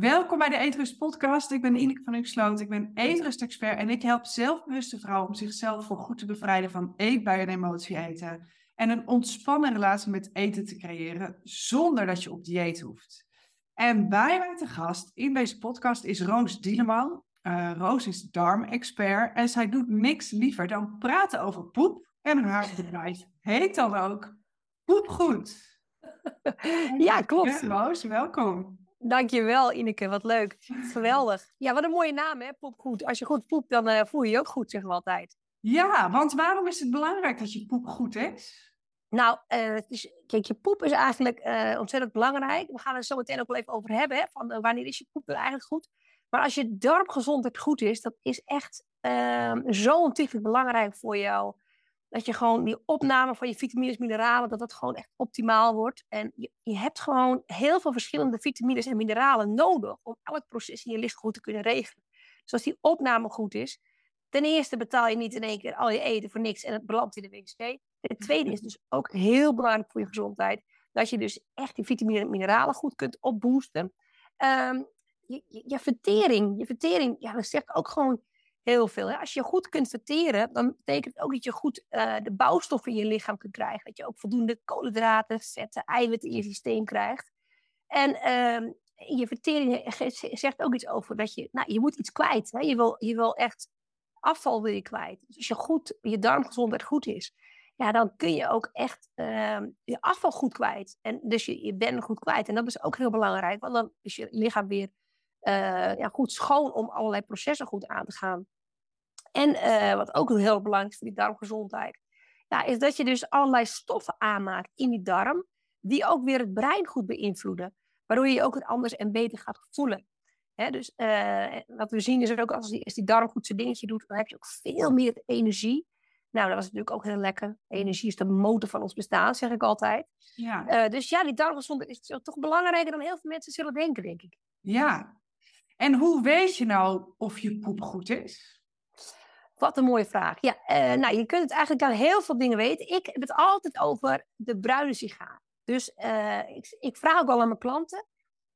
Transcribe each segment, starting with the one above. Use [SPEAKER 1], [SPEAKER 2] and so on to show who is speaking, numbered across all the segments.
[SPEAKER 1] Welkom bij de Eetrust podcast. Ik ben Ineke van Uxloot. Ik ben eetrust-expert en ik help zelfbewuste vrouwen om zichzelf voor goed te bevrijden van eetbuien en emotie eten. En een ontspannen relatie met eten te creëren zonder dat je op dieet hoeft. En bij mij te gast in deze podcast is Roos Dieleman. Uh, Roos is darmexpert en zij doet niks liever dan praten over poep. En haar bedrijf heet dan ook Poepgoed.
[SPEAKER 2] Ja, klopt.
[SPEAKER 1] Ja, Roos, welkom.
[SPEAKER 2] Dankjewel, Ineke. Wat leuk. Geweldig. Ja, wat een mooie naam, hè? Poepgoed. Als je goed poept, dan uh, voel je je ook goed, zeggen we altijd.
[SPEAKER 1] Ja, want waarom is het belangrijk dat je poep goed is?
[SPEAKER 2] Nou, uh, het is, kijk, je poep is eigenlijk uh, ontzettend belangrijk. We gaan het zo meteen ook wel even over hebben, hè, van wanneer is je poep nou eigenlijk goed. Maar als je darmgezondheid goed is, dat is echt ehm, zo ontzettend belangrijk voor jou dat je gewoon die opname van je vitamines, mineralen, dat dat gewoon echt optimaal wordt. En je, je hebt gewoon heel veel verschillende vitamines en mineralen nodig om elk proces in je lichaam goed te kunnen regelen. Dus als die opname goed is, ten eerste betaal je niet in één keer al je eten voor niks en het belandt in de wc. Ten tweede is dus ook heel belangrijk voor je gezondheid, dat je dus echt die vitamine en mineralen goed kunt opboosten. Um, je, je, je, vertering, je vertering, ja, dat zegt ook gewoon heel veel. Als je goed kunt verteren, dan betekent het ook dat je goed uh, de bouwstoffen in je lichaam kunt krijgen. Dat je ook voldoende koolhydraten, vetten, eiwitten in je systeem krijgt. En uh, je vertering zegt ook iets over dat je, nou, je moet iets kwijt. Hè? Je, wil, je wil echt afval je kwijt. Dus als je, goed, je darmgezondheid goed is, ja, dan kun je ook echt uh, je afval goed kwijt. En dus je, je bent goed kwijt. En dat is ook heel belangrijk, want dan is je lichaam weer uh, ja, goed schoon om allerlei processen goed aan te gaan. En uh, wat ook heel belangrijk is voor die darmgezondheid, ja, is dat je dus allerlei stoffen aanmaakt in die darm, die ook weer het brein goed beïnvloeden, waardoor je je ook het anders en beter gaat voelen. Hè, dus uh, wat we zien is ook als die, als die darm goed zijn dingetje doet, dan heb je ook veel meer energie. Nou, dat was natuurlijk ook heel lekker. Energie is de motor van ons bestaan, zeg ik altijd. Ja. Uh, dus ja, die darmgezondheid is toch belangrijker dan heel veel mensen zullen denken, denk ik.
[SPEAKER 1] Ja. En hoe weet je nou of je poep goed is?
[SPEAKER 2] Wat een mooie vraag. Ja, uh, nou, je kunt het eigenlijk aan heel veel dingen weten. Ik heb het altijd over de bruine sigaar. Dus uh, ik, ik, vraag ook al aan mijn klanten: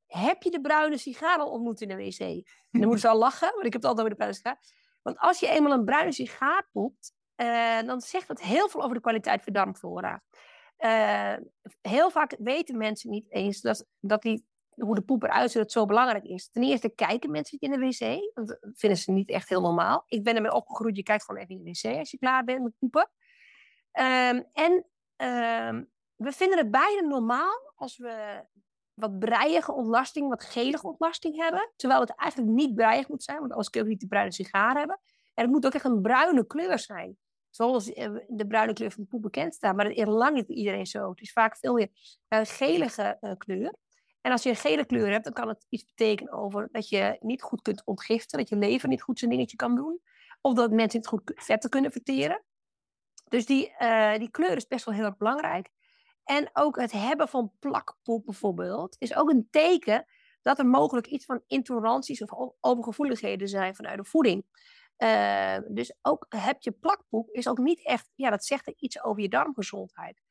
[SPEAKER 2] heb je de bruine sigaar al ontmoet in de wc? En dan moeten ze al lachen, want ik heb het altijd over de bruine sigaar. Want als je eenmaal een bruine sigaar poept, uh, dan zegt dat heel veel over de kwaliteit van darmflora. heel vaak weten mensen niet eens dat, dat die hoe de poep eruit ziet, dat zo belangrijk is. Ten eerste kijken mensen niet in de wc. Dat vinden ze niet echt heel normaal. Ik ben ermee opgegroeid, je kijkt gewoon even in de wc als je klaar bent met poepen. Um, en um, we vinden het beide normaal als we wat breiige ontlasting, wat gelige ontlasting hebben. Terwijl het eigenlijk niet breiig moet zijn, want anders kun je ook niet de bruine sigaar hebben. En het moet ook echt een bruine kleur zijn. Zoals eh, de bruine kleur van de poep bekend staat. Maar dat is lang niet iedereen zo. Het is vaak veel meer een gelige uh, kleur. En als je een gele kleur hebt, dan kan het iets betekenen over dat je niet goed kunt ontgiften, dat je lever niet goed zijn dingetje kan doen, of dat mensen niet goed vetten kunnen verteren. Dus die, uh, die kleur is best wel heel erg belangrijk. En ook het hebben van plakpoep bijvoorbeeld, is ook een teken dat er mogelijk iets van intoleranties of overgevoeligheden zijn vanuit de voeding. Uh, dus ook heb je plakpoep is ook niet echt, ja, dat zegt iets over je darmgezondheid.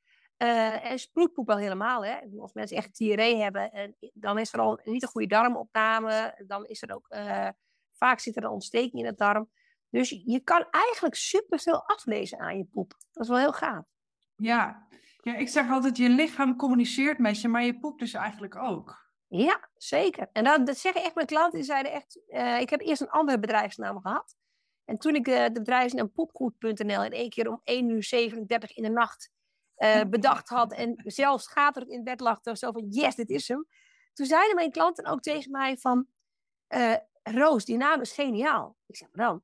[SPEAKER 2] Uh, en sproetpoep al helemaal. Hè? Als mensen echt diarree hebben, en dan is er al niet een goede darmopname. Dan is er ook, uh, vaak zit er een ontsteking in het darm. Dus je kan eigenlijk superveel aflezen aan je poep. Dat is wel heel gaaf.
[SPEAKER 1] Ja. ja, ik zeg altijd, je lichaam communiceert met je, maar je poep dus eigenlijk ook.
[SPEAKER 2] Ja, zeker. En dat, dat zeggen echt mijn klanten, die zeiden echt, uh, ik heb eerst een andere bedrijfsnaam gehad. En toen ik de bedrijfsnaam poepgoed.nl in één keer om 1 uur 37 in de nacht uh, bedacht had en zelfs schaterend in bed lag, zo van yes, dit is hem. Toen zeiden mijn klanten ook tegen mij van, uh, Roos, die naam is geniaal. Ik zeg, dan?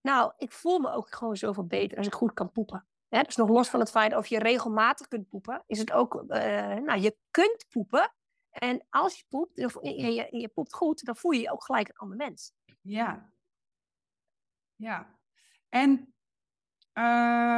[SPEAKER 2] Nou, ik voel me ook gewoon zoveel beter als ik goed kan poepen. Ja, dus nog los van het feit of je regelmatig kunt poepen, is het ook, uh, nou, je kunt poepen. En als je poept, je, je, je poept goed, dan voel je je ook gelijk een ander mens.
[SPEAKER 1] Ja. Ja. En uh,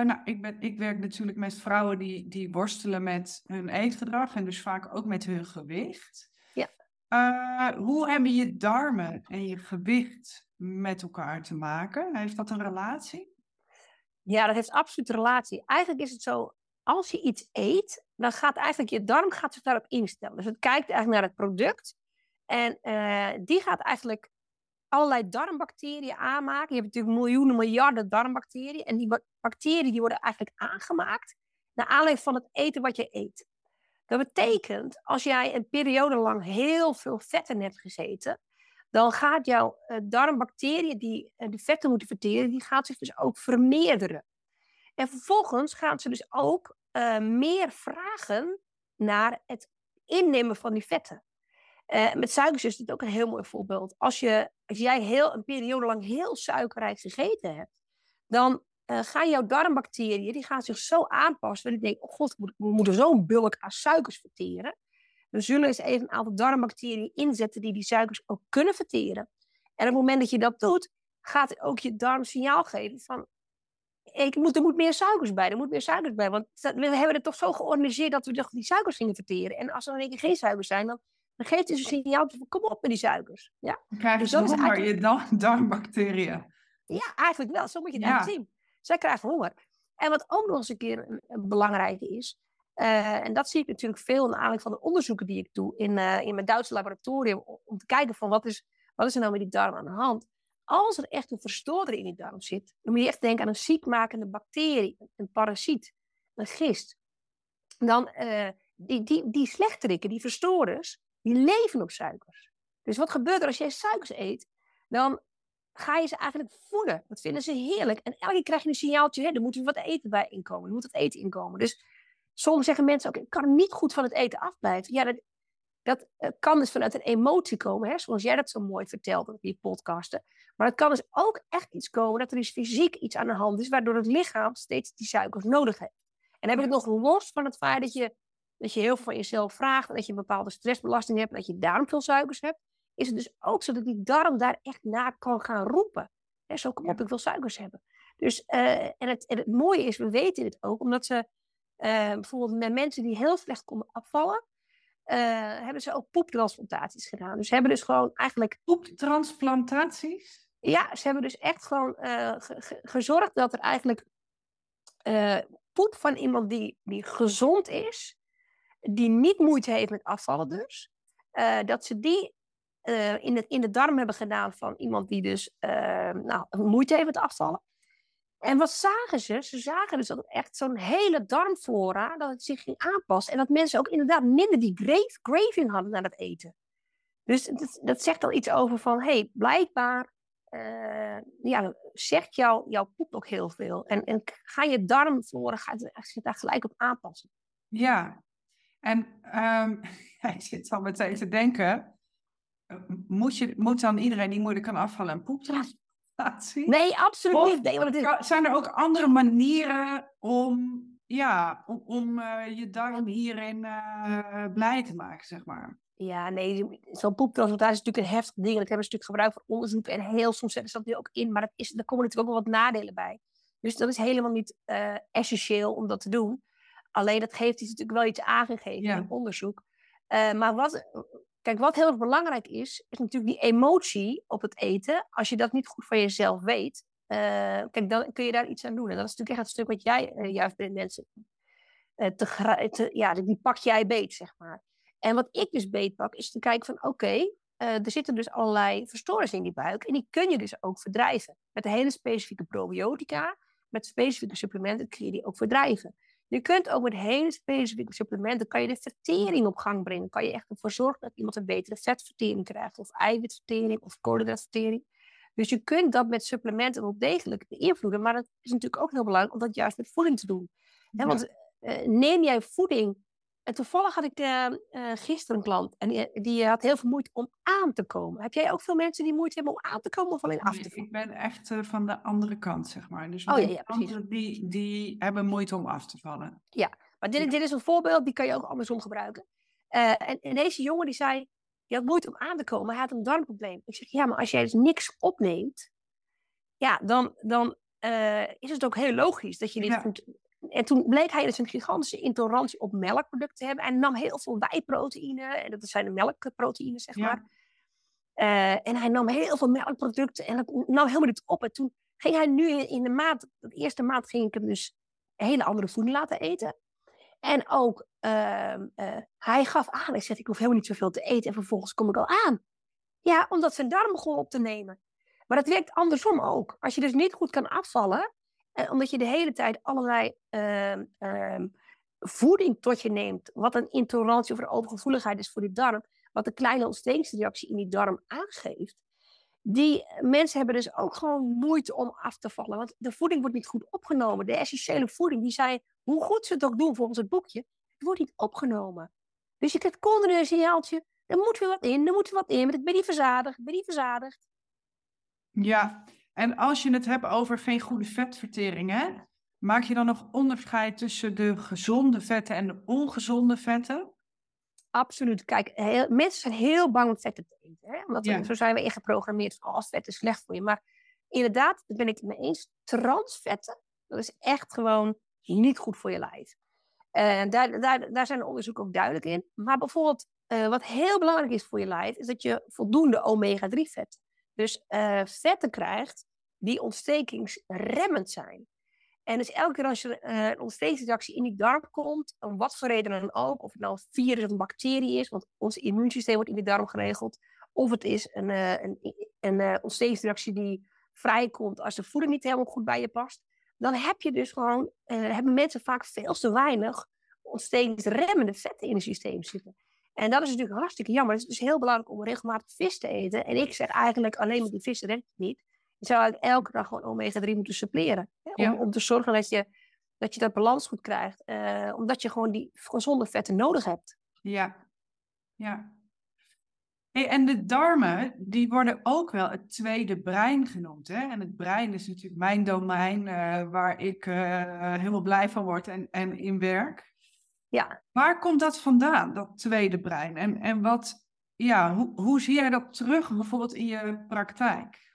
[SPEAKER 1] nou, ik, ben, ik werk natuurlijk met vrouwen die, die worstelen met hun eetgedrag en dus vaak ook met hun gewicht.
[SPEAKER 2] Ja.
[SPEAKER 1] Uh, hoe hebben je darmen en je gewicht met elkaar te maken? Heeft dat een relatie?
[SPEAKER 2] Ja, dat heeft absoluut een relatie. Eigenlijk is het zo, als je iets eet, dan gaat eigenlijk je darm gaat zich daarop instellen. Dus het kijkt eigenlijk naar het product En uh, die gaat eigenlijk allerlei darmbacteriën aanmaken. Je hebt natuurlijk miljoenen, miljarden darmbacteriën. En die bacteriën die worden eigenlijk aangemaakt naar aanleiding van het eten wat je eet. Dat betekent, als jij een periode lang heel veel vetten hebt gezeten, dan gaat jouw uh, darmbacteriën die uh, de vetten moeten verteren, die gaat zich dus ook vermeerderen. En vervolgens gaan ze dus ook uh, meer vragen naar het innemen van die vetten. Met suikers is dit ook een heel mooi voorbeeld. Als, je, als jij heel, een periode lang heel suikerrijk gegeten hebt, dan uh, gaan jouw darmbacteriën, die gaan zich zo aanpassen. Dat die denken, oh god, we moeten zo'n bulk aan suikers verteren. We zullen eens even een aantal darmbacteriën inzetten die die suikers ook kunnen verteren. En op het moment dat je dat doet, gaat ook je darm signaal geven van... Ik moet, er moet meer suikers bij, er moet meer suikers bij. Want we hebben het toch zo georganiseerd dat we die suikers gingen verteren. En als er dan een keer geen suikers zijn, dan, dan geeft het een signaal van kom op met die suikers. Ja.
[SPEAKER 1] Dan krijg je dus is eigenlijk... je darmbacteriën.
[SPEAKER 2] Ja, eigenlijk wel. Zo moet je het ja. zien. Zij krijgen honger. En wat ook nog eens een keer een, belangrijke is, uh, en dat zie ik natuurlijk veel in aanleiding van de onderzoeken die ik doe in, uh, in mijn Duitse laboratorium, om te kijken van wat is, wat is er nou met die darm aan de hand. Als er echt een verstoorder in die darm zit, dan moet je echt denken aan een ziekmakende bacterie, een parasiet, een gist. Dan, uh, die, die, die slechterikken, die verstoorders, die leven op suikers. Dus wat gebeurt er als jij suikers eet? Dan ga je ze eigenlijk voeden. Dat vinden ze heerlijk. En elke keer krijg je een signaaltje, hè, er moet wat eten bij inkomen. Er moet wat eten inkomen. Dus soms zeggen mensen ook, ik kan niet goed van het eten afblijven. Ja, dat, dat eh, kan dus vanuit een emotie komen, hè, zoals jij dat zo mooi vertelt op je podcasten. Maar het kan dus ook echt iets komen dat er is fysiek iets aan de hand is, waardoor het lichaam steeds die suikers nodig heeft. En dan heb ik het nog los van het feit dat je, dat je heel veel van jezelf vraagt, en dat je een bepaalde stressbelasting hebt, en dat je daarom veel suikers hebt is het dus ook zo dat die darm daar echt naar kan gaan roepen. Hè, zo kom op, ik wil suikers hebben. Dus, uh, en, het, en het mooie is, we weten dit ook, omdat ze uh, bijvoorbeeld met mensen die heel slecht konden afvallen, uh, hebben ze ook poeptransplantaties gedaan. Dus ze hebben dus gewoon eigenlijk...
[SPEAKER 1] Poeptransplantaties?
[SPEAKER 2] Ja, ze hebben dus echt gewoon gezorgd dat er eigenlijk poep van iemand die, die gezond is, die niet moeite heeft met afvallen dus, dat ze die uh, in, het, in de darm hebben gedaan van iemand die dus uh, nou, moeite heeft met afvallen. En wat zagen ze? Ze zagen dus dat echt zo'n hele darmflora, dat het zich ging aanpassen. En dat mensen ook inderdaad minder die grave, craving hadden naar het eten. Dus dat, dat zegt al iets over van, hé, hey, blijkbaar uh, ja, zegt jou, jouw poep ook heel veel. En, en ga je darmflora gaat zich daar gelijk op aanpassen.
[SPEAKER 1] Ja, en um, ik zit al meteen te denken, moet, je, moet dan iedereen die moeilijk kan afvallen een poeptransplantatie?
[SPEAKER 2] Nee, absoluut niet. Nee, want het
[SPEAKER 1] is... Zijn er ook andere manieren om, ja, om, om uh, je darm hierin uh, blij te maken, zeg maar?
[SPEAKER 2] Ja, nee, zo'n poeptransplantatie is natuurlijk een heftig ding. Dat hebben ze natuurlijk gebruikt voor onderzoek. En heel soms zetten ze dat nu ook in. Maar dat is, daar komen natuurlijk ook wel wat nadelen bij. Dus dat is helemaal niet uh, essentieel om dat te doen. Alleen dat geeft natuurlijk wel iets aangegeven ja. in onderzoek. Uh, maar wat, Kijk, wat heel erg belangrijk is, is natuurlijk die emotie op het eten. Als je dat niet goed van jezelf weet, uh, kijk, dan kun je daar iets aan doen. En dat is natuurlijk echt het stuk wat jij uh, juist bij mensen te, te, ja, die pak jij beet, zeg maar. En wat ik dus beetpak, is te kijken van, oké, er zitten dus allerlei verstoorders in die buik. En die kun je dus ook verdrijven. Met hele specifieke probiotica, met specifieke supplementen kun je die ook verdrijven. Je kunt ook met hele specifieke supplementen, kan je de vertering op gang brengen. Kan je echt ervoor zorgen dat iemand een betere vetvertering krijgt, of eiwitvertering, of koolhydraatvertering. Dus je kunt dat met supplementen wel degelijk beïnvloeden, maar dat is natuurlijk ook heel belangrijk om dat juist met voeding te doen. Want uh, neem jij voeding en toevallig had ik uh, uh, gisteren een klant en die, die, had heel veel moeite om aan te komen. Heb jij ook veel mensen die moeite hebben om aan te komen of alleen af te vallen?
[SPEAKER 1] Ik ben echt uh, van de andere kant, zeg maar. Dus
[SPEAKER 2] oh, ja, ja.
[SPEAKER 1] Die, die hebben moeite om af te vallen.
[SPEAKER 2] Ja, maar dit, dit is een voorbeeld, die kan je ook andersom gebruiken. En, en, deze jongen die zei, die had moeite om aan te komen, hij had een darmprobleem. Ik zeg, ja, maar als jij dus niks opneemt, ja, dan, dan is het ook heel logisch dat je dit ja. goed en toen bleek hij dus een gigantische intolerantie op melkproducten te hebben. En nam heel veel wijproteïne. En dat zijn de melkproteïnen, zeg maar. Uh, en hij nam heel veel melkproducten. En dat nam helemaal niet op. En toen ging hij nu in de maand, de eerste maand ging ik hem dus een hele andere voeding laten eten. En ook, ehm, eh, hij gaf aan, hij zegt, ik hoef helemaal niet zoveel te eten en vervolgens kom ik al aan. Ja, omdat zijn darm begon op te nemen. Maar dat werkt andersom ook. Als je dus niet goed kan afvallen, eh, omdat je de hele tijd allerlei ehm, ehm, voeding tot je neemt, wat een intolerantie of een overgevoeligheid is voor die darm, wat een kleine ontstekingsreactie in die darm aangeeft, die mensen hebben dus ook gewoon moeite om af te vallen. Want de voeding wordt niet goed opgenomen. De essentiële voeding, die zei, hoe goed ze het ook doen volgens het boekje, het wordt niet opgenomen. Dus je krijgt continu een signaaltje, er moet weer wat in, er moet weer wat in, maar ik ben niet verzadigd, ik ben niet verzadigd.
[SPEAKER 1] Ja, en als je het hebt over geen goede vetvertering, hè, maak je dan nog onderscheid tussen de gezonde vetten en de ongezonde vetten?
[SPEAKER 2] Absoluut. Kijk, heel, mensen zijn heel bang om vetten te eten. Hè? Omdat zo zijn we ingeprogrammeerd van als vet is slecht voor je. Maar inderdaad, daar ben ik het mee eens. Transvetten, dat is echt gewoon niet goed voor je lijf. En daar, daar, daar zijn de onderzoeken ook duidelijk in. Maar bijvoorbeeld, uh, wat heel belangrijk is voor je lijf, is dat je voldoende omega-3 vet, dus uh, vetten krijgt die ontstekingsremmend zijn. En dus elke keer als je uh, een ontstekingsreactie in die darm komt, om wat voor reden dan ook, of het nou een virus of een bacterie is, want ons immuunsysteem wordt in de darm geregeld, of het is een, uh, een, uh, ontstekingsreactie die vrijkomt als de voeding niet helemaal goed bij je past, dan heb je dus gewoon, hebben mensen vaak veel te weinig ontstekingsremmende vetten in het systeem zitten. En dat is natuurlijk hartstikke jammer. Het is dus heel belangrijk om regelmatig vis te eten. En ik zeg eigenlijk alleen met die vis het niet. Je zou eigenlijk elke dag gewoon omega-3 moeten suppleren. Hè? Om, om te zorgen dat je, dat je dat balans goed krijgt. Uh, omdat je gewoon die gezonde vetten nodig hebt.
[SPEAKER 1] Ja, ja. Hey, en de darmen, die worden ook wel het tweede brein genoemd. Hè? En het brein is natuurlijk mijn domein uh, waar ik uh, helemaal blij van word en, en in werk.
[SPEAKER 2] Ja.
[SPEAKER 1] Waar komt dat vandaan, dat tweede brein? En, en wat, ja, hoe, hoe zie jij dat terug bijvoorbeeld in je praktijk?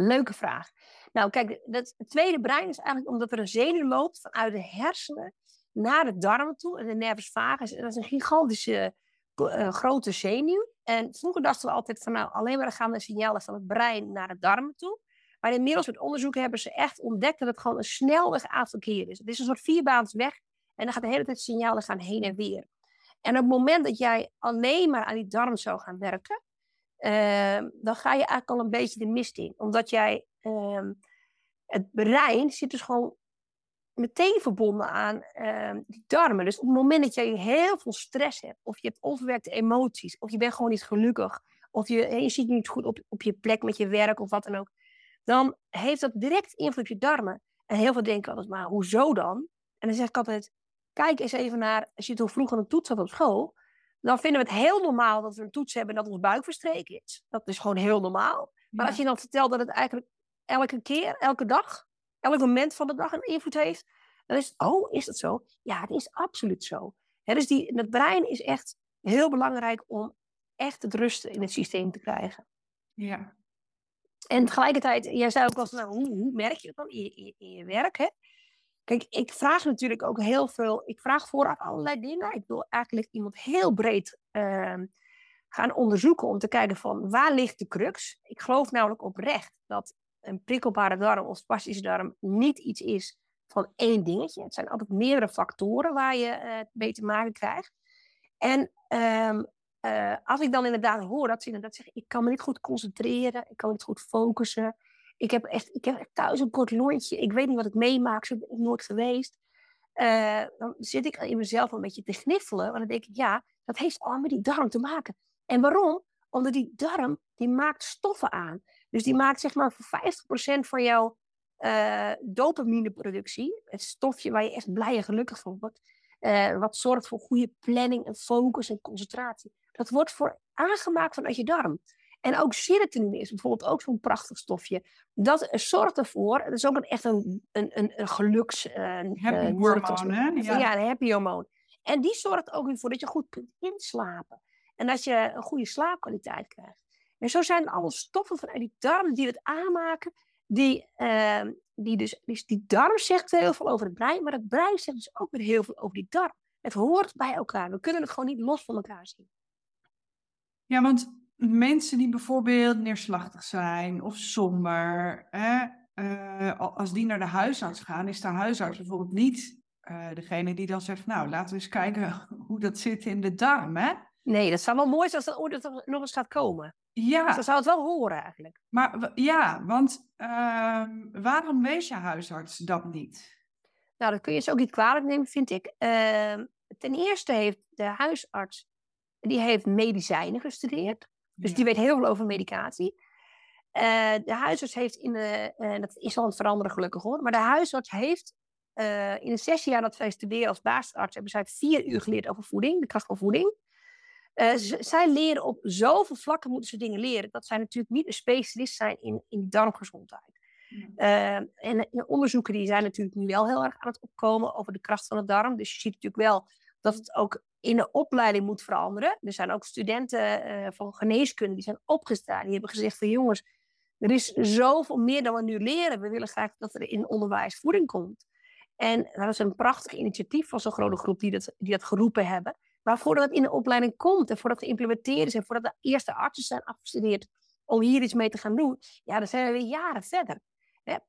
[SPEAKER 2] Leuke vraag. Nou, kijk, het tweede brein is eigenlijk omdat er een zenuw loopt vanuit de hersenen naar de darmen toe. En de nervus vagus, dat is een gigantische uh, grote zenuw. En vroeger dachten we altijd van, nou, alleen maar gaan de signalen van het brein naar de darmen toe. Maar inmiddels met onderzoeken hebben ze echt ontdekt dat het gewoon een snelweg verkeer is. Het is een soort vierbaans weg en dan gaat de hele tijd signalen gaan heen en weer. En op het moment dat jij alleen maar aan die darm zou gaan werken, dan ga je eigenlijk al een beetje de mist in. Omdat jij, uh, het brein zit dus gewoon meteen verbonden aan uh, die darmen. Dus op het moment dat jij heel veel stress hebt, of je hebt onverwerkte emoties, of je bent gewoon niet gelukkig, of je, je zit niet goed op, op je plek met je werk of wat dan ook, dan heeft dat direct invloed op je darmen. En heel veel denken altijd, maar hoezo dan? En dan zeg ik altijd, kijk eens even naar, als je toen vroeger een toets had op school, dan vinden we het heel normaal dat we een toets hebben en dat ons buik verstreken is. Dat is gewoon heel normaal. Maar als je dan vertelt dat het eigenlijk elke keer, elke dag, elk moment van de dag een invloed heeft, dan is het, oh, is dat zo? Ja, het is absoluut zo. dus die, het brein is echt heel belangrijk om echt het rusten in het systeem te krijgen.
[SPEAKER 1] Ja.
[SPEAKER 2] En tegelijkertijd, jij zei ook al, nou, hoe, hoe merk je dat dan in je, in je werk? Hè? Kijk, ik vraag natuurlijk ook heel veel. Ik vraag vooraf allerlei dingen. Ik wil eigenlijk iemand heel breed uh, gaan onderzoeken om te kijken van waar ligt de crux. Ik geloof namelijk oprecht dat een prikkelbare darm of spastische darm niet iets is van één dingetje. Het zijn altijd meerdere factoren waar je uh, mee te maken krijgt. En um, uh, als ik dan inderdaad hoor dat ze inderdaad zeggen, ik kan me niet goed concentreren, ik kan niet goed focussen, ik heb echt, ik heb thuis een kort lontje. Ik weet niet wat ik meemaak. Zo nooit geweest. Uh, dan zit ik in mezelf een beetje te gniffelen. Want dan denk ik, ja, dat heeft allemaal met die darm te maken. En waarom? Omdat die darm, die maakt stoffen aan. Dus die maakt zeg maar voor 50% van jouw uh, dopamineproductie. Het stofje waar je echt blij en gelukkig van wordt. Uh, wat zorgt voor goede planning en focus en concentratie. Dat wordt voor aangemaakt vanuit je darm. En ook serotonine is bijvoorbeeld ook zo'n prachtig stofje. Dat zorgt ervoor, dat is ook een, echt een, een, een, een geluks... Uh,
[SPEAKER 1] happy uh, hormoon, hè?
[SPEAKER 2] Ja. ja, een happy hormoon. En die zorgt ook weer voor dat je goed kunt inslapen. En dat je een goede slaapkwaliteit krijgt. En zo zijn er alle stoffen vanuit die darm die het aanmaken. Die, uh, die dus, dus die darm zegt heel veel over het brein, maar het brein zegt dus ook weer heel veel over die darm. Het hoort bij elkaar. We kunnen het gewoon niet los van elkaar zien.
[SPEAKER 1] Ja, want mensen die bijvoorbeeld neerslachtig zijn of somber, hè, uh, als die naar de huisarts gaan, is de huisarts bijvoorbeeld niet uh, degene die dan zegt, nou, laten we eens kijken hoe dat zit in de darm, hè?
[SPEAKER 2] Nee, dat zou wel mooi zijn als dat ooit nog eens gaat komen.
[SPEAKER 1] Ja.
[SPEAKER 2] Dus dan zou het wel horen eigenlijk.
[SPEAKER 1] Maar ja, want ehm, waarom wees je huisarts dat niet?
[SPEAKER 2] Nou, dat kun je ze ook niet kwalijk nemen, vind ik. Ehm, ten eerste heeft de huisarts, die heeft medicijnen gestudeerd. Dus die weet heel veel over medicatie. Uh, de huisarts heeft in de, uh, dat is al aan het veranderen gelukkig hoor, maar de huisarts heeft uh, in de zes jaar dat zij studeren als basisarts, hebben zij vier uur geleerd over voeding, de kracht van voeding. zij leren op zoveel vlakken moeten ze dingen leren, dat zij natuurlijk niet een specialist zijn in, in darmgezondheid. en onderzoeken die zijn natuurlijk nu wel heel erg aan het opkomen over de kracht van de darm. Dus je ziet natuurlijk wel dat het ook in de opleiding moet veranderen. Er zijn ook studenten van geneeskunde die zijn opgestaan. Die hebben gezegd van jongens, er is zoveel meer dan we nu leren. We willen graag dat er in onderwijs voeding komt. En dat is een prachtig initiatief van zo'n grote groep die dat, die dat geroepen hebben. Maar voordat het in de opleiding komt en voordat het geïmplementeerd is en voordat de eerste artsen zijn afgestudeerd om hier iets mee te gaan doen, ja, dan zijn we weer jaren verder.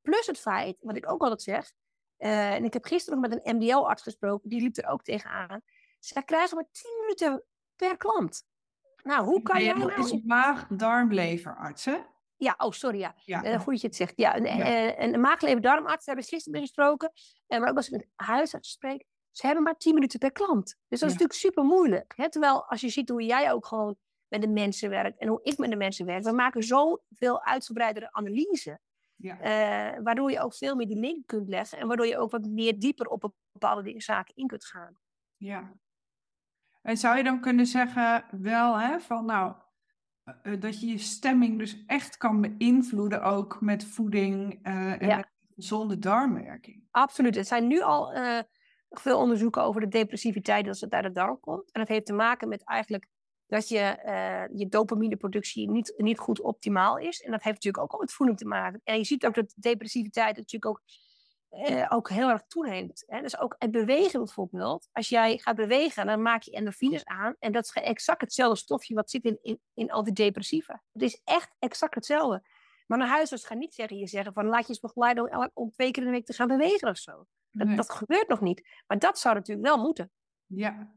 [SPEAKER 2] Plus het feit, wat ik ook altijd zeg, uh, en ik heb gisteren nog met een MDL-arts gesproken, die liep er ook tegenaan. Zij krijgen maar 10 minuten per klant. Nou, hoe kan je nou...
[SPEAKER 1] is maag, darm, leverarts, hè?
[SPEAKER 2] Ja, oh sorry, ja. ja. Uh, goed je het zegt. Ja, een, ja. Een maagleven-darmarts hebben we gisteren gesproken. Uh, maar ook als ik met huisarts spreek, ze hebben maar 10 minuten per klant. Dus dat is natuurlijk super moeilijk. Hè? Terwijl als je ziet hoe jij ook gewoon met de mensen werkt en hoe ik met de mensen werk, we maken zoveel uitgebreidere analyse. Ja. waardoor je ook veel meer die link kunt leggen en waardoor je ook wat meer dieper op bepaalde zaken in kunt gaan.
[SPEAKER 1] Ja. En zou je dan kunnen zeggen, wel hè, van nou, uh, dat je je stemming dus echt kan beïnvloeden ook met voeding uh, en ja. met gezonde darmwerking.
[SPEAKER 2] Absoluut. Er zijn nu al uh, veel onderzoeken over de depressiviteit als het uit de darm komt. En dat heeft te maken met eigenlijk dat je, je dopamineproductie niet, niet goed optimaal is. En dat heeft natuurlijk ook al met voeding te maken. En je ziet ook dat depressiviteit natuurlijk ook uh, ook heel erg toeneemt. Hè? Dus ook het bewegen bijvoorbeeld. Als jij gaat bewegen, dan maak je endorfines aan. En dat is exact hetzelfde stofje wat zit in, in, in antidepressiva. Het is echt exact hetzelfde. Maar een huisarts gaat niet zeggen, je zeggen van laat je eens begeleiden om, om twee keer in de week te gaan bewegen of zo. Dat, nee. dat gebeurt nog niet. Maar dat zou natuurlijk wel moeten.
[SPEAKER 1] Ja.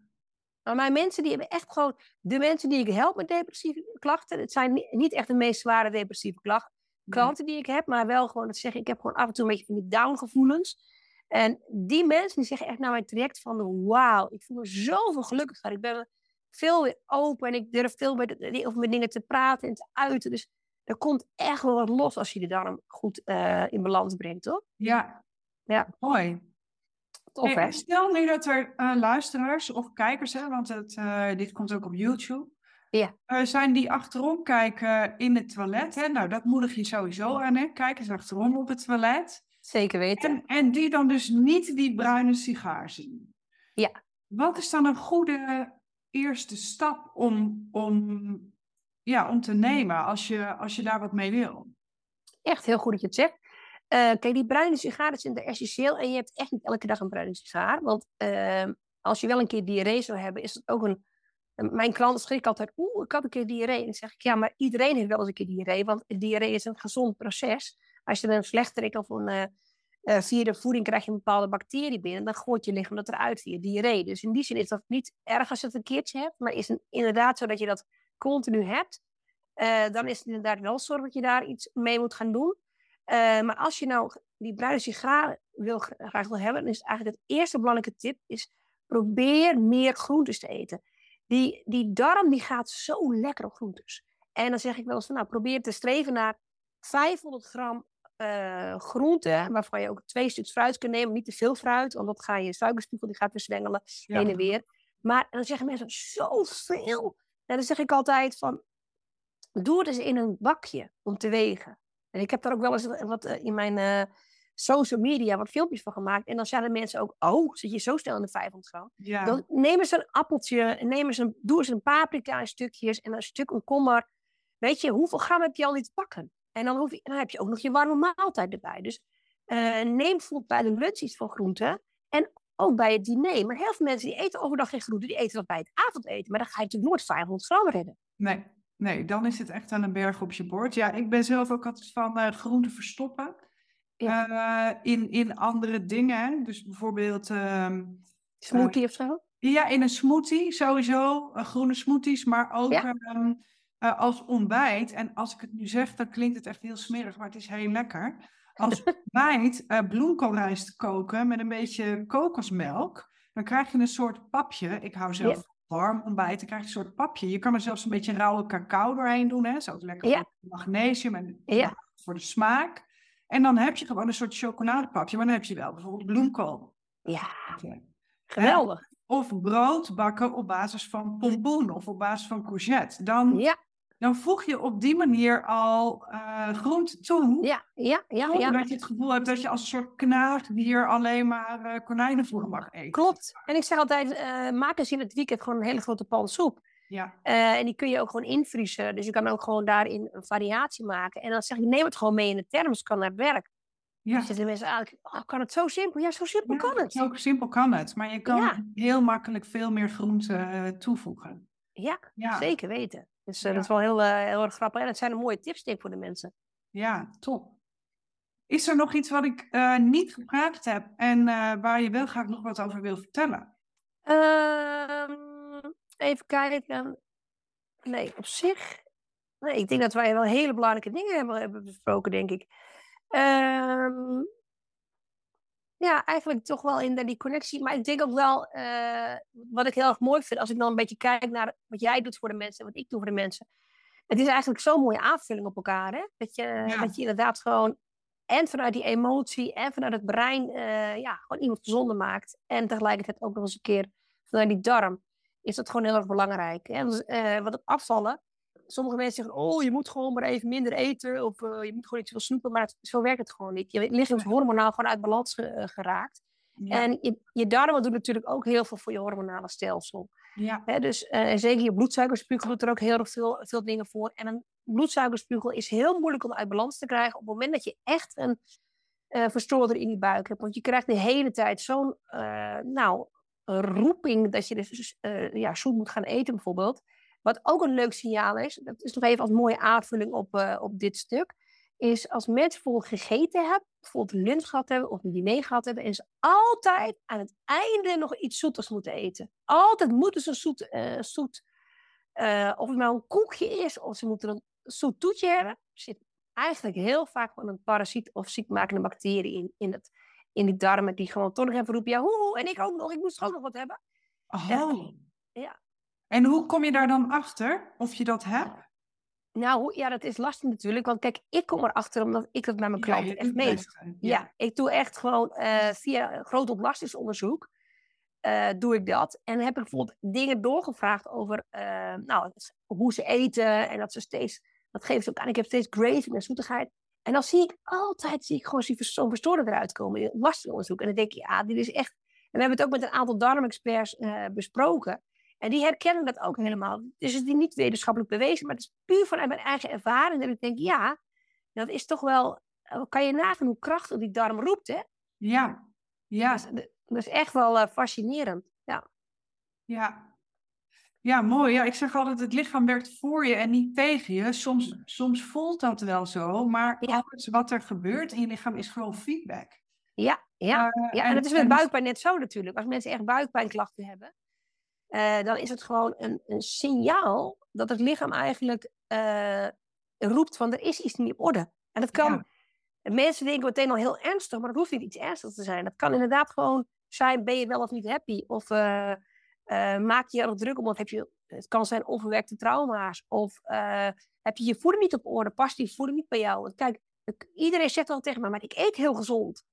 [SPEAKER 2] Maar mijn mensen die hebben echt gewoon, de mensen die ik help met depressieve klachten, het zijn niet echt de meest zware depressieve klachten klanten die ik heb, maar wel gewoon dat zeggen, ik heb gewoon af en toe een beetje van die down gevoelens. En die mensen die zeggen echt naar mijn traject van, wauw, ik voel me zoveel gelukkiger. Ik ben veel weer open en ik durf veel meer over mijn dingen te praten en te uiten. Dus er komt echt wel wat los als je de darm goed uh, in balans brengt, toch?
[SPEAKER 1] Ja,
[SPEAKER 2] ja.
[SPEAKER 1] mooi.
[SPEAKER 2] Tof, hey,
[SPEAKER 1] stel nu dat er uh, luisteraars of kijkers, hè, want het, uh, dit komt ook op YouTube,
[SPEAKER 2] ja.
[SPEAKER 1] Uh, zijn die achterom kijken in het toilet. Hè? Nou, dat moedig je sowieso aan. Hè? Kijk eens achterom op het toilet.
[SPEAKER 2] Zeker weten.
[SPEAKER 1] En, en die dan dus niet die bruine sigaar zien.
[SPEAKER 2] Ja.
[SPEAKER 1] Wat is dan een goede eerste stap om, om, ja, om te nemen als je, als je daar wat mee wil?
[SPEAKER 2] Echt heel goed dat je het zegt. Uh, kijk, die bruine sigaren zijn er essentieel en je hebt echt niet elke dag een bruine sigaar. Want uh, als je wel een keer diarree zou hebben, is het ook een mijn klanten schrikken altijd, oeh, ik had een keer diarree. En dan zeg ik, ja, maar iedereen heeft wel eens een keer diarree, want diarree is een gezond proces. Als je een slechterik of een, uh, uh, via de voeding krijg je een bepaalde bacterie binnen, dan gooit je lichaam dat eruit via diarree. Dus in die zin is dat niet erg als je het een keertje hebt, maar is het inderdaad zo dat je dat continu hebt. Uh, dan is het inderdaad wel zorg dat je daar iets mee moet gaan doen. maar als je nou die bruine sigaren wil, graag wil hebben, dan is eigenlijk het eerste belangrijke tip is probeer meer groentes te eten. Die, die darm die gaat zo lekker op groentes. En dan zeg ik wel eens van, nou, probeer te streven naar 500 gram uh, groente, waarvan je ook twee stuks fruit kunt nemen. Niet te veel fruit, want dan ga je suikerspiegel, die gaat weer zwengelen, ja. heen en weer. Maar dan zeggen mensen, zoveel. En dan zeg ik altijd van, doe het eens in een bakje om te wegen. En ik heb daar ook wel eens wat in mijn uh, social media wat filmpjes van gemaakt. En dan zeiden mensen ook, oh, zit je zo snel in de 500 gram?
[SPEAKER 1] Ja.
[SPEAKER 2] Dan nemen ze een appeltje, nemen ze een, doen ze een paprika in stukjes en een stuk een kommer. Weet je, hoeveel gram heb je al niet te pakken? En dan, hoef je, dan heb je ook nog je warme maaltijd erbij. Dus uh, neem bijvoorbeeld bij de lunch iets van groenten. En ook bij het diner. Maar heel veel mensen die eten overdag geen groenten, die eten dat bij het avondeten. Maar dan ga je natuurlijk nooit 500 gram redden.
[SPEAKER 1] Nee, nee, dan is het echt aan een berg op je bord. Ja, ik ben zelf ook altijd van uh, groenten verstoppen ja. in, in andere dingen. Dus bijvoorbeeld... ehm,
[SPEAKER 2] Smoothie of zo?
[SPEAKER 1] Ja, in een smoothie sowieso. Uh, groene smoothies, maar ook
[SPEAKER 2] Ja.
[SPEAKER 1] ehm, eh, als ontbijt. En als ik het nu zeg, dan klinkt het echt heel smerig, maar het is heel lekker. Als ontbijt uh, bloemkoolrijst koken met een beetje kokosmelk. Dan krijg je een soort papje. Ik hou zelf
[SPEAKER 2] Ja.
[SPEAKER 1] warm ontbijt. Dan krijg je een soort papje. Je kan er zelfs een beetje rauwe cacao doorheen doen. Hè? Zo lekker
[SPEAKER 2] Ja.
[SPEAKER 1] voor magnesium en
[SPEAKER 2] Ja.
[SPEAKER 1] voor de smaak. En dan heb je gewoon een soort chocoladepapje. Maar dan heb je wel bijvoorbeeld bloemkool.
[SPEAKER 2] Ja, geweldig.
[SPEAKER 1] Of brood bakken op basis van pompoen of op basis van courgette. Dan,
[SPEAKER 2] Ja,
[SPEAKER 1] dan voeg je op die manier al eh groente toe.
[SPEAKER 2] ja, ja, ja, ja.
[SPEAKER 1] dat je het gevoel hebt dat je als een soort knaagdier alleen maar eh konijnenvoer mag eten.
[SPEAKER 2] Klopt. En ik zeg altijd, eh maak eens in het weekend gewoon een hele grote pan soep.
[SPEAKER 1] Ja,
[SPEAKER 2] Eh, en die kun je ook gewoon invriezen. Dus je kan ook gewoon daarin een variatie maken. En dan zeg ik, neem het gewoon mee in de thermos, kan naar het werk.
[SPEAKER 1] ja.
[SPEAKER 2] Dan zitten mensen eigenlijk, oh, kan het zo simpel? Ja, zo simpel kan het.
[SPEAKER 1] Zo simpel kan het. Maar je kan
[SPEAKER 2] Ja.
[SPEAKER 1] heel makkelijk veel meer groente eh, toevoegen.
[SPEAKER 2] Ja,
[SPEAKER 1] Ja,
[SPEAKER 2] zeker weten. Dus eh, dat is wel heel, heel erg grappig. En dat zijn een mooie tips denk ik voor de mensen.
[SPEAKER 1] ja top. Is er nog iets wat ik niet gevraagd heb en waar je wel graag nog wat over wil vertellen?
[SPEAKER 2] Even kijken. Nee, op zich. Nee, ik denk dat wij wel hele belangrijke dingen hebben, hebben besproken, denk ik. Ehm, ja, eigenlijk toch wel in die connectie. Maar ik denk ook wel, eh, wat ik heel erg mooi vind, als ik dan een beetje kijk naar wat jij doet voor de mensen en wat ik doe voor de mensen. Het is eigenlijk zo'n mooie aanvulling op elkaar, hè? Dat je,
[SPEAKER 1] Ja.
[SPEAKER 2] dat je inderdaad gewoon, en vanuit die emotie en vanuit het brein, eh, ja, gewoon iemand gezonder maakt. En tegelijkertijd ook nog eens een keer vanuit die darm, is dat gewoon heel erg belangrijk. En dus, eh, wat het afvallen, sommige mensen zeggen, oh, je moet gewoon maar even minder eten, of eh, je moet gewoon niet zoveel snoepen, maar het- zo werkt het gewoon niet. Je lichaam is hormonaal gewoon uit balans ge- eh, geraakt.
[SPEAKER 1] Ja,
[SPEAKER 2] En je, je darmen doen natuurlijk ook heel veel voor je hormonale stelsel.
[SPEAKER 1] ja,
[SPEAKER 2] Hè, dus en zeker je bloedsuikerspiegel doet er ook heel erg veel, veel dingen voor. En een bloedsuikerspiegel is heel moeilijk om uit balans te krijgen op het moment dat je echt een eh verstoorder in je buik hebt. Want je krijgt de hele tijd zo'n nou, roeping dat je dus eh, ja, zoet moet gaan eten bijvoorbeeld. Wat ook een leuk signaal is, dat is nog even als mooie aanvulling op, eh, op dit stuk, is als mensen bijvoorbeeld gegeten hebben, bijvoorbeeld lunch gehad hebben of een diner gehad hebben, en ze altijd aan het einde nog iets zoeters moeten eten. Altijd moeten ze zoet, eh, zoet of het nou een koekje is, of ze moeten een zoet toetje hebben, zit eigenlijk heel vaak gewoon een parasiet of ziekmakende bacterie in, in, het, in die darmen, die gewoon toch nog even roepen, ja, hoe, hoe, en ik ook nog, ik moest toch ook nog wat hebben.
[SPEAKER 1] Oh.
[SPEAKER 2] Ja.
[SPEAKER 1] En hoe kom je daar dan achter of je dat hebt?
[SPEAKER 2] Nou, ja, dat is lastig natuurlijk, want kijk, ik kom erachter omdat ik dat met mijn
[SPEAKER 1] Ja,
[SPEAKER 2] klanten
[SPEAKER 1] je
[SPEAKER 2] echt
[SPEAKER 1] testen.
[SPEAKER 2] Ja, ik doe echt gewoon eh, via groot ontlastingsonderzoek eh, doe ik dat. En heb ik bijvoorbeeld dingen doorgevraagd over eh, nou, hoe ze eten. En dat ze steeds, dat geven ze ook aan, ik heb steeds craving en zoetigheid. En dan zie ik altijd, zie ik gewoon zo'n verstoorde eruit komen in het ontlastingsonderzoek. En dan denk ik, ja, dit is echt... En we hebben het ook met een aantal darmexperts eh, besproken. En die herkennen dat ook helemaal. Dus het is niet wetenschappelijk bewezen, maar het is puur vanuit mijn eigen ervaring. Dat ik denk, ja, dat is toch wel... Kan je nagaan hoe krachtig die darm roept, hè?
[SPEAKER 1] Ja, ja,
[SPEAKER 2] Dus, de- dat is echt wel eh, fascinerend. Ja.
[SPEAKER 1] ja. Ja, mooi. Ja, ik zeg altijd, het lichaam werkt voor je en niet tegen je. Soms, soms voelt dat wel zo, maar
[SPEAKER 2] Ja.
[SPEAKER 1] alles wat er gebeurt in je lichaam is gewoon feedback.
[SPEAKER 2] Ja, ja,
[SPEAKER 1] Eh,
[SPEAKER 2] ja. En dat is met buikpijn net zo natuurlijk. Als mensen echt buikpijnklachten hebben, eh, dan is het gewoon een, een signaal dat het lichaam eigenlijk eh, roept van er is iets niet op orde. En dat kan,
[SPEAKER 1] Ja.
[SPEAKER 2] mensen denken meteen al heel ernstig, maar dat hoeft niet iets ernstigs te zijn. Dat kan inderdaad gewoon zijn, ben je wel of niet happy? Of eh, maak je je er druk om, of heb je, het kan zijn onverwerkte trauma's. Of eh, heb je je voeding niet op orde, past die voeding niet bij jou? Want kijk, iedereen zegt al tegen mij, maar ik eet heel gezond.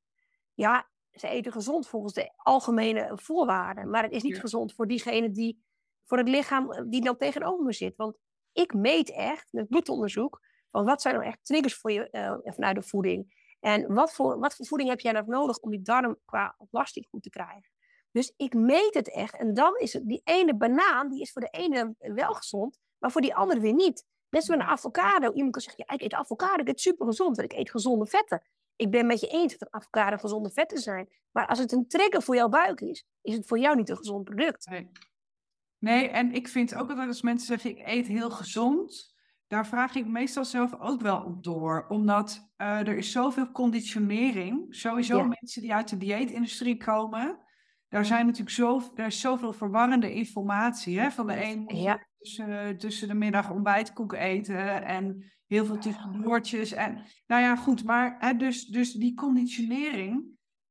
[SPEAKER 2] Ja, ze eten gezond volgens de algemene voorwaarden. Maar het is niet
[SPEAKER 1] Ja.
[SPEAKER 2] gezond voor diegene die voor het lichaam eh, die dan tegenover me zit. Want ik meet echt met bloedonderzoek van wat zijn nou echt triggers voor je vanuit de voeding. En wat voor, wat voor voeding heb jij nou nodig om die darm qua ontlasting goed te krijgen. Dus ik meet het echt. En dan is het die ene banaan, die is voor de ene wel gezond, maar voor die andere weer niet. Net zoals een avocado. Iemand kan zeggen, ja, ik eet avocado, ik eet super gezond, want ik eet gezonde vetten. Ik ben met je eens dat een avocado gezonde vetten zijn. Maar als het een trigger voor jouw buik is, is het voor jou niet een gezond product.
[SPEAKER 1] Nee. nee, en ik vind ook altijd als mensen zeggen, ik eet heel gezond, daar vraag ik meestal zelf ook wel op door. Omdat uh, er is zoveel conditionering. Sowieso
[SPEAKER 2] Ja.
[SPEAKER 1] mensen die uit de dieetindustrie komen. Daar zijn natuurlijk zo, er is zoveel verwarrende informatie. Hè? Van de een moet je
[SPEAKER 2] Ja.
[SPEAKER 1] tussen, tussen de middag ontbijtkoek eten. En heel veel tussendoortjes. En, nou ja, goed. Maar hè, dus, dus die conditionering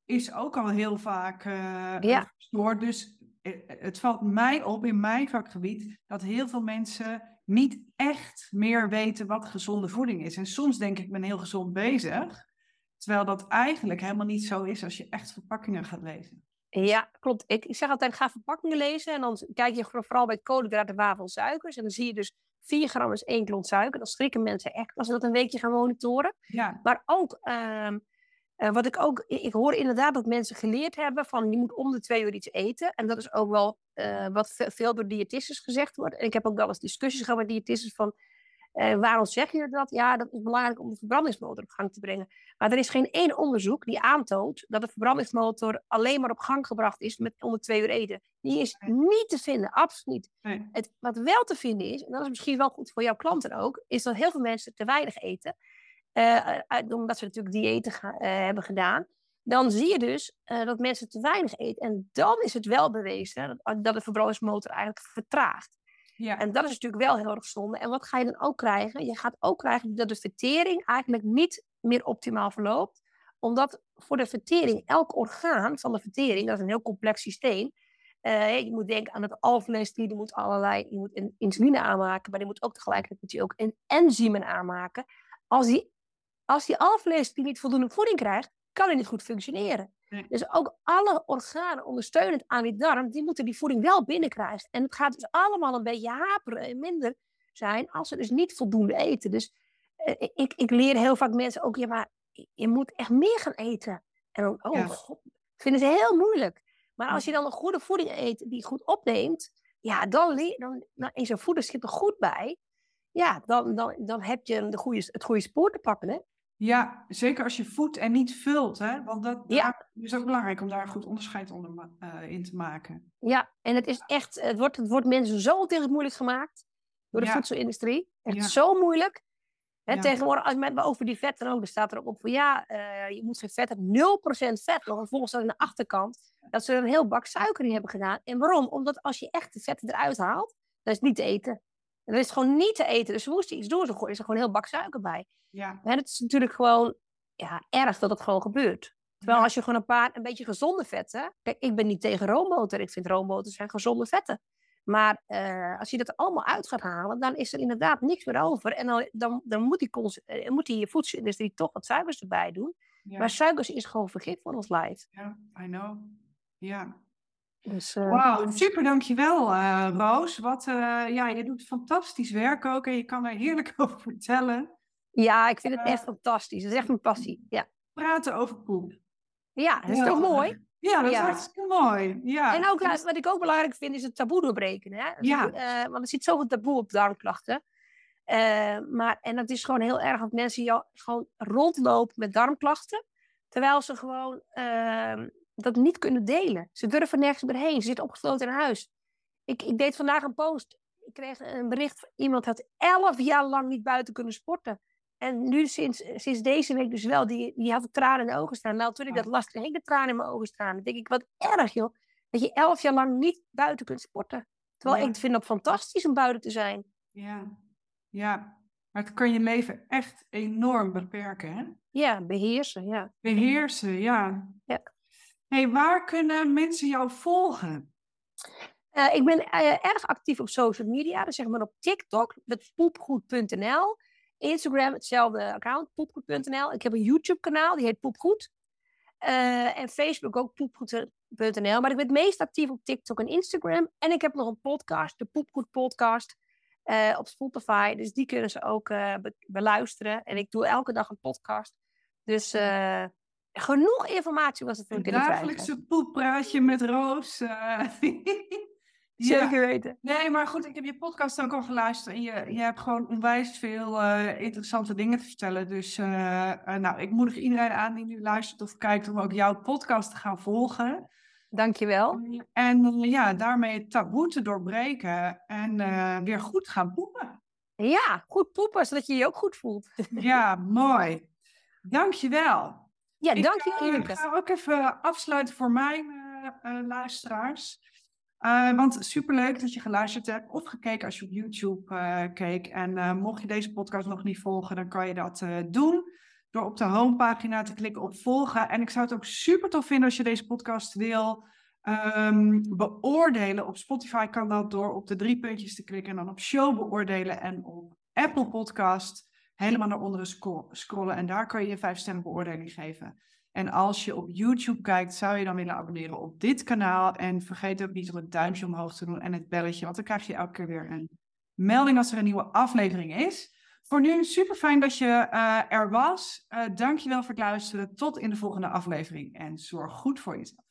[SPEAKER 1] is ook al heel vaak eh
[SPEAKER 2] Ja.
[SPEAKER 1] verstoord. Dus eh, het valt mij op in mijn vakgebied dat heel veel mensen niet echt meer weten wat gezonde voeding is. En soms denk ik, ik ben heel gezond bezig. Terwijl dat eigenlijk helemaal niet zo is als je echt verpakkingen gaat lezen.
[SPEAKER 2] Ja, klopt. Ik, ik zeg altijd, ga verpakkingen lezen. En dan kijk je voor- vooral bij koolhydraten, wafel, suikers. En dan zie je dus 4 gram is 1 klont suiker. Dan schrikken mensen echt als ze dat een weekje gaan monitoren.
[SPEAKER 1] Ja,
[SPEAKER 2] Maar ook, ehm, eh, wat ik ook, ik hoor inderdaad dat mensen geleerd hebben van je moet om de twee uur iets eten. En dat is ook wel eh, wat ve- veel door diëtistes gezegd wordt. En ik heb ook wel eens discussies gehad met diëtistes van eh, waarom zeg je dat? Ja, dat is belangrijk om de verbrandingsmotor op gang te brengen. Maar er is geen één onderzoek die aantoont dat de verbrandingsmotor alleen maar op gang gebracht is met om de twee uur eten. Die is niet te vinden, absoluut niet.
[SPEAKER 1] nee.
[SPEAKER 2] Het, wat wel te vinden is, en dat is misschien wel goed voor jouw klanten ook, is dat heel veel mensen te weinig eten. uit- omdat ze natuurlijk diëten hebben gedaan. Dan zie je dus dat mensen te weinig eten. En dan is het wel bewezen dat, dat de verbrandingsmotor eigenlijk vertraagt.
[SPEAKER 1] Ja,
[SPEAKER 2] En dat is natuurlijk wel heel erg zonde. En wat ga je dan ook krijgen? Je gaat ook krijgen dat de vertering eigenlijk niet meer optimaal verloopt. Omdat voor de vertering, elk orgaan van de vertering, dat is een heel complex systeem. eh, je moet denken aan het alvlees, die moet allerlei, je moet in- insuline aanmaken, maar die moet ook tegelijkertijd moet ook en- enzymen aanmaken. Als die, als die alvlees niet voldoende voeding krijgt, kan hij niet goed functioneren.
[SPEAKER 1] Nee.
[SPEAKER 2] Dus ook alle organen ondersteunend aan die darm, die moeten die voeding wel binnenkrijgen. En het gaat dus allemaal een beetje haperen en minder zijn als ze dus niet voldoende eten. Dus eh, ik, ik leer heel vaak mensen ook, ja, maar je moet echt meer gaan eten. En dan, oh
[SPEAKER 1] Ja.
[SPEAKER 2] god, vinden ze heel moeilijk. Maar als je dan een goede voeding eet die goed opneemt, ja, dan, leer, dan, dan is een zit er goed bij. Ja, dan, dan, dan heb je de goede, het goede spoor te pakken. Hè?
[SPEAKER 1] Ja, zeker als je voedt en niet vult. Hè? Want dat
[SPEAKER 2] Ja.
[SPEAKER 1] is ook belangrijk om daar een goed onderscheid onder, eh, in te maken.
[SPEAKER 2] Ja, en het is echt, het wordt, het wordt mensen zo tegen moeilijk gemaakt door de
[SPEAKER 1] Ja.
[SPEAKER 2] voedselindustrie. Echt
[SPEAKER 1] Ja.
[SPEAKER 2] zo moeilijk. Hè. Tegenwoordig, als je met over die vetten ook, dan staat er ook op van ja, eh, je moet geen vet hebben, 0% vet. Maar vervolgens staat aan de achterkant dat ze er een heel bak suiker in hebben gedaan. En waarom? Omdat als je echt de vetten eruit haalt, dan is het niet te eten. En dan is gewoon niet te eten. Dus ze moesten iets doen, ze gooien er gewoon een heel bak suiker bij.
[SPEAKER 1] Ja,
[SPEAKER 2] En het is natuurlijk gewoon ja, erg dat het gewoon gebeurt. Terwijl
[SPEAKER 1] Ja.
[SPEAKER 2] als je gewoon een paar een beetje gezonde vetten. Kijk, ik ben niet tegen roomboter. Ik vind roomboter zijn gezonde vetten. Maar eh, als je dat allemaal uit gaat halen, dan is er inderdaad niks meer over. En dan, dan, dan moet, die cons- eh, moet die voedselindustrie toch wat suikers erbij doen.
[SPEAKER 1] ja,
[SPEAKER 2] Maar suikers is gewoon vergif voor ons lijf.
[SPEAKER 1] ja, I know. Ja.
[SPEAKER 2] Dus, eh,
[SPEAKER 1] Wauw, super dankjewel eh Roos. Wat, eh, ja, je doet fantastisch werk ook en je kan er heerlijk over vertellen.
[SPEAKER 2] ja, ik vind het echt fantastisch. Dat is echt mijn passie. Ja,
[SPEAKER 1] Praten over poep.
[SPEAKER 2] ja dat is
[SPEAKER 1] Ja.
[SPEAKER 2] toch mooi?
[SPEAKER 1] Ja, dat
[SPEAKER 2] Ja.
[SPEAKER 1] is hartstikke mooi. Ja.
[SPEAKER 2] En ook, wat ik ook belangrijk vind, is het taboe doorbreken. Hè?
[SPEAKER 1] Ja.
[SPEAKER 2] want er zit zoveel taboe op darmklachten. Maar, en het is gewoon heel erg dat mensen jou gewoon rondlopen met darmklachten. Terwijl ze gewoon ehm, dat niet kunnen delen. Ze durven nergens meer heen. Ze zitten opgesloten in huis. Ik, ik deed vandaag een post. Ik kreeg een bericht van iemand had elf jaar lang niet buiten kunnen sporten. En nu sinds, sinds deze week dus wel, die, die had tranen in de ogen staan. Nou, toen ik dat las, kreeg ik de tranen in mijn ogen staan. Dan denk ik, wat erg joh. Dat je elf jaar lang niet buiten kunt sporten. Terwijl
[SPEAKER 1] Ja.
[SPEAKER 2] ik vind het fantastisch om buiten te zijn.
[SPEAKER 1] Ja. ja, maar het kan je leven echt enorm beperken, hè?
[SPEAKER 2] Ja, beheersen, ja.
[SPEAKER 1] Beheersen, ja.
[SPEAKER 2] Ja.
[SPEAKER 1] Hey, waar kunnen mensen jou volgen?
[SPEAKER 2] Eh, ik ben eh, erg actief op social media. Dus zeg maar op TikTok, poepgoed.nl. Instagram, hetzelfde account, poepgoed.nl. Ik heb een YouTube kanaal, die heet Poepgoed. Eh, en Facebook ook poepgoed.nl. Maar ik ben het meest actief op TikTok en Instagram. En ik heb nog een podcast, de Poepgoed podcast. op Spotify. Dus die kunnen ze ook be- beluisteren. En ik doe elke dag een podcast. Dus genoeg informatie was het kunnen krijgen.
[SPEAKER 1] dagelijkse poeppraatje met Roos. eh. ja.
[SPEAKER 2] Zeker weten.
[SPEAKER 1] Nee, maar goed, ik heb je podcast ook al geluisterd en je, je hebt gewoon onwijs veel eh, interessante dingen te vertellen. Dus eh, eh, nou, ik moedig iedereen aan die nu luistert of kijkt om ook jouw podcast te gaan volgen.
[SPEAKER 2] Dankjewel.
[SPEAKER 1] En eh, ja, daarmee het taboe te doorbreken en eh, weer goed gaan poepen.
[SPEAKER 2] Ja, goed poepen, zodat je je ook goed voelt.
[SPEAKER 1] Ja, mooi. Dankjewel.
[SPEAKER 2] Ja,
[SPEAKER 1] Ik,
[SPEAKER 2] dankjewel
[SPEAKER 1] eh,
[SPEAKER 2] Ineke.
[SPEAKER 1] ga ook even afsluiten voor mijn eh, eh, luisteraars. Want superleuk dat je geluisterd hebt of gekeken als je op YouTube keek. En mocht je deze podcast nog niet volgen, dan kan je dat doen door op de homepagina te klikken op volgen. En ik zou het ook super tof vinden als je deze podcast wil ehm, beoordelen. Op Spotify kan dat door op de drie puntjes te klikken en dan op show beoordelen. En op Apple Podcast helemaal naar onderen scro- scrollen. En daar kan je je vijf sterren beoordeling geven. En als je op YouTube kijkt, zou je dan willen abonneren op dit kanaal. En vergeet ook niet om het duimpje omhoog te doen en het belletje, want dan krijg je elke keer weer een melding als er een nieuwe aflevering is. Voor nu super fijn dat je eh, er was. Uh, dankjewel voor het luisteren. Tot in de volgende aflevering en zorg goed voor jezelf.